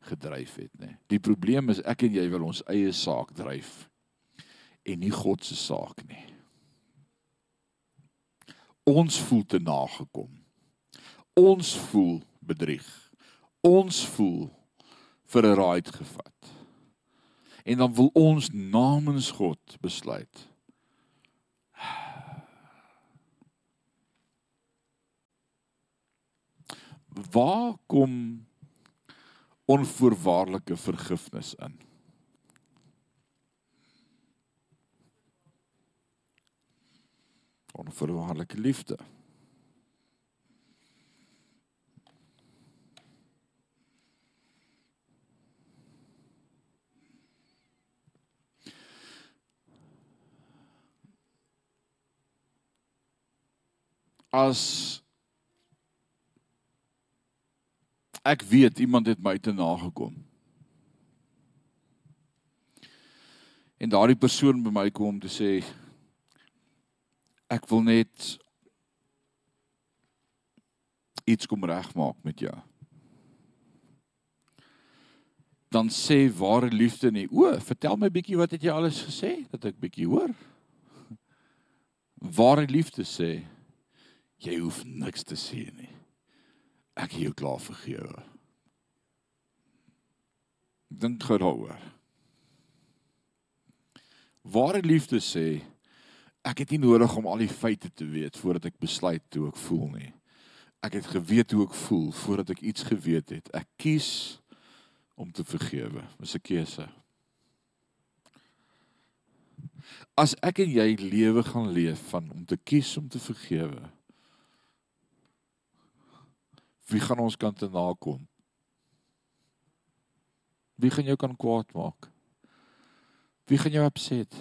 gedryf het nie. Die probleem is ek en jy wil ons eie saak dryf en nie God se saak nie. Ons voel te nagekom. Ons voel bedrieg. Ons voel vir 'n raai gevat. En dan wil ons namens God besluit. Waar kom onvoorwaardelike vergifnis in? Onvoorwaardelike liefde. as ek weet iemand het my te nagekom. En daardie persoon by my kom om te sê ek wil net iets kom regmaak met jou. Dan sê ware liefde nie. O, vertel my bietjie wat het jy alles gesê dat ek bietjie hoor. Ware liefde sê jy hoef niks te sê nie. Ek het jou klaar vergewe. Dink gou daaroor. Ware liefde sê ek het nie nodig om al die feite te weet voordat ek besluit hoe ek voel nie. Ek het geweet hoe ek voel voordat ek iets geweet het. Ek kies om te vergewe. Dis 'n keuse. As ek en jy lewe gaan leef van om te kies om te vergewe, Wie gaan ons kant te nakom? Wie gaan jou kan kwaad maak? Wie gaan jou opset?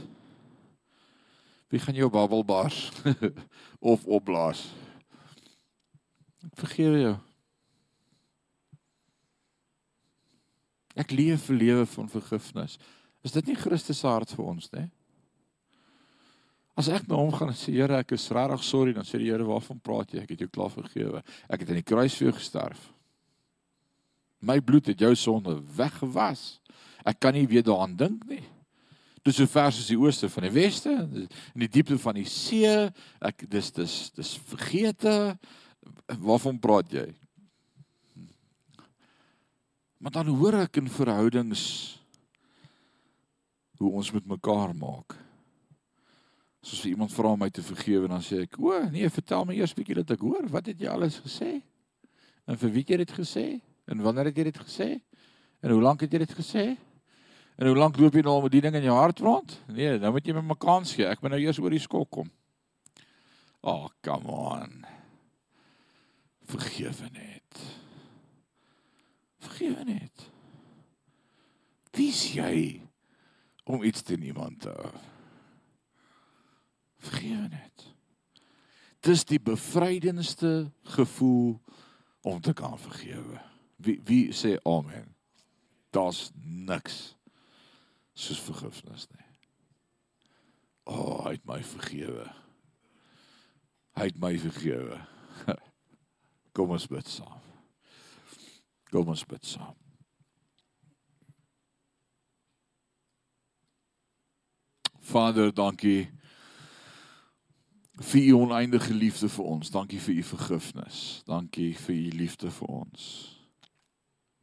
Wie gaan jou babbelbars of opblaas? Ek vergewe jou. Ek leef 'n lewe van vergifnis. Is dit nie Christus se hart vir ons nie? As ek na hom gaan en sê Here, ek is regtig sorry, dan sê die Here, "Waarvan praat jy? Ek het jou klaar vergewe. Ek het aan die kruis vir jou gesterf. My bloed het jou sonde weggewas. Ek kan nie weer daaraan dink nie." Dis so ver soos die ooste van die weste, in die diepte van die see. Ek dis dis dis vergete. Waarvan praat jy? Maar dan hoor ek in verhoudings hoe ons met mekaar maak. Soos iemand vra my te vergewe dan sê ek: "O, nee, vertel my eers bietjie dat ek hoor. Wat het jy alles gesê? En vir wie het jy dit gesê? En wanneer het jy dit gesê? En hoe lank het jy dit gesê? En hoe lank loop jy nou met die ding in jou hart rond? Nee, nou moet jy my 'n kans gee. Ek moet nou eers oor die skok kom." Oh, come on. Vergewe net. Vergewe net. Wie is jy om iets te niemand te Vergewe net. Dis die bevrydendste gevoel om te kan vergewe. Wie wie sê amen? Daar's niks soos vergifnis nie. O, oh, hy het my vergewe. Hy het my vergewe. Kom ons bid saam. Kom ons bid saam. Vader, dankie vir u oneindige liefde vir ons. Dankie vir u vergifnis. Dankie vir u liefde vir ons.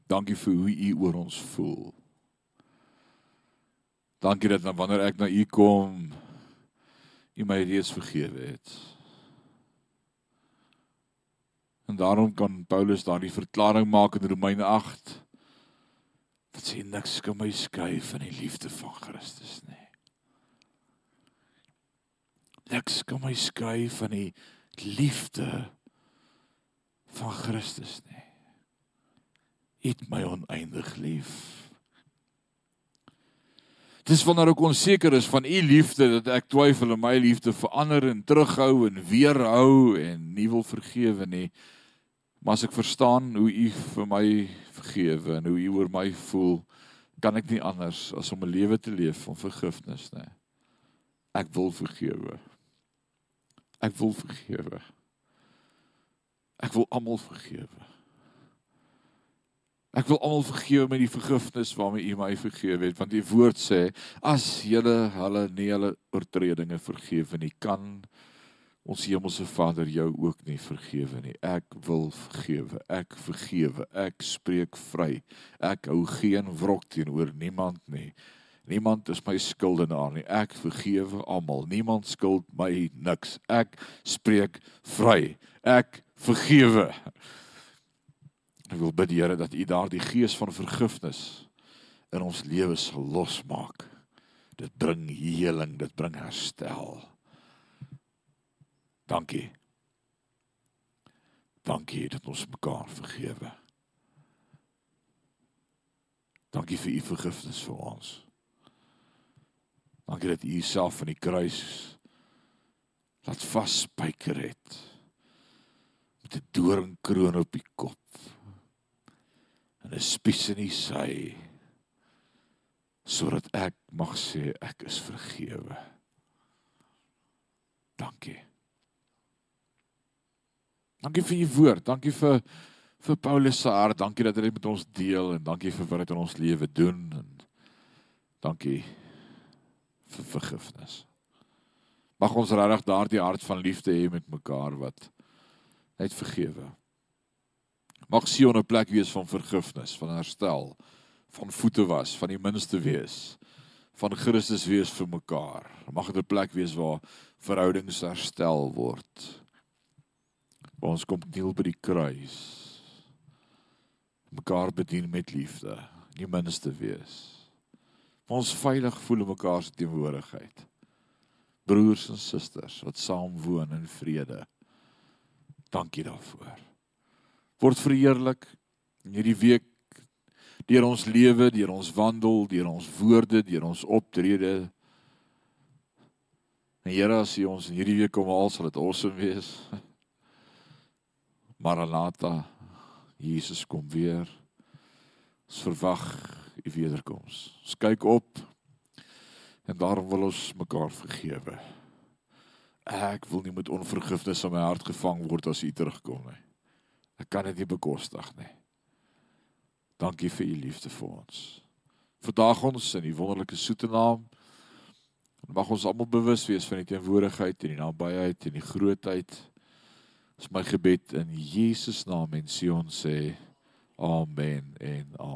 Dankie vir hoe u oor ons voel. Dankie dat wanneer ek na u kom, u my reeds vergewe het. En daarom kan Paulus daardie verklaring maak in Romeine 8 dat sê niks kan my skei van die liefde van Christus nie. Niks kan my skei van die liefde van Christus nie. Het my oneindig lief. Dis wanneer ek onseker is van u liefde dat ek twyfel en my liefde verander en terughou en weerhou en nie wil vergewe nie. Maar as ek verstaan hoe u vir my vergewe en hoe u oor my voel, kan ek nie anders as om 'n lewe te leef van vergifnis nie. Ek wil vergewe. Ek wil vergewe. Ek wil almal vergewe. Ek wil almal vergewe met die vergifnis waarmee U my vergewe het want die woord sê as julle hulle nie hulle oortredinge vergewe nie kan ons hemelse Vader jou ook nie vergewe nie. Ek wil vergewe. Ek vergewe. Ek spreek vry. Ek hou geen wrok teenoor niemand nie. Niemand is my skuldenaar nie. Ek vergewe almal. Niemand skuld my niks. Ek spreek vry. Ek vergewe. Ek wil bid Here dat U daardie gees van vergifnis in ons lewens sal losmaak. Dit bring heling, dit bring herstel. Dankie. Dankie dat ons mekaar vergewe. Dankie vir u vergifnis vir ons. Dankie dat U Uself van die kruis laat vasspyker het met 'n doringkroon op die kop en 'n spies in die sy sodat ek mag sê ek is vergewe. Dankie. Dankie vir u woord. Dankie vir vir Paulus se hart. Dankie dat hy dit met ons deel en dankie vir wat hy in ons lewe doen en dankie vir vergifnis. Mag ons regtig daardie hart van liefde hê met mekaar wat net vergewe. Mag Sion 'n plek wees van vergifnis, van herstel, van voete was, van die minste wees, van Christus wees vir mekaar. Mag dit 'n plek wees waar verhoudings herstel word. Waar ons kom kniel by die kruis. mekaar bedien met liefde, nie minste wees ons veilig voel in mekaar se teenwoordigheid. Broers en susters wat saam woon in vrede. Dankie daarvoor. Word verheerlik in hierdie week deur ons lewe, deur ons wandel, deur ons woorde, deur ons optrede. En Here, as U ons in hierdie week kom haal, sal dit awesome wees. Maranatha. Jesus kom weer. Ons verwag u wederkoms. Ons kyk op en daarom wil ons mekaar vergewe. Ek wil nie met onvergifnis in my hart gevang word as u terugkom nie. Ek kan dit nie bekostig nie. Dankie vir u liefde vir ons. Vandag ons in die wonderlike soete naam mag ons almal bewus wees van die teenwoordigheid en die nabyheid en die grootheid. Dis my gebed in Jesus naam en Sion sê amen en amen.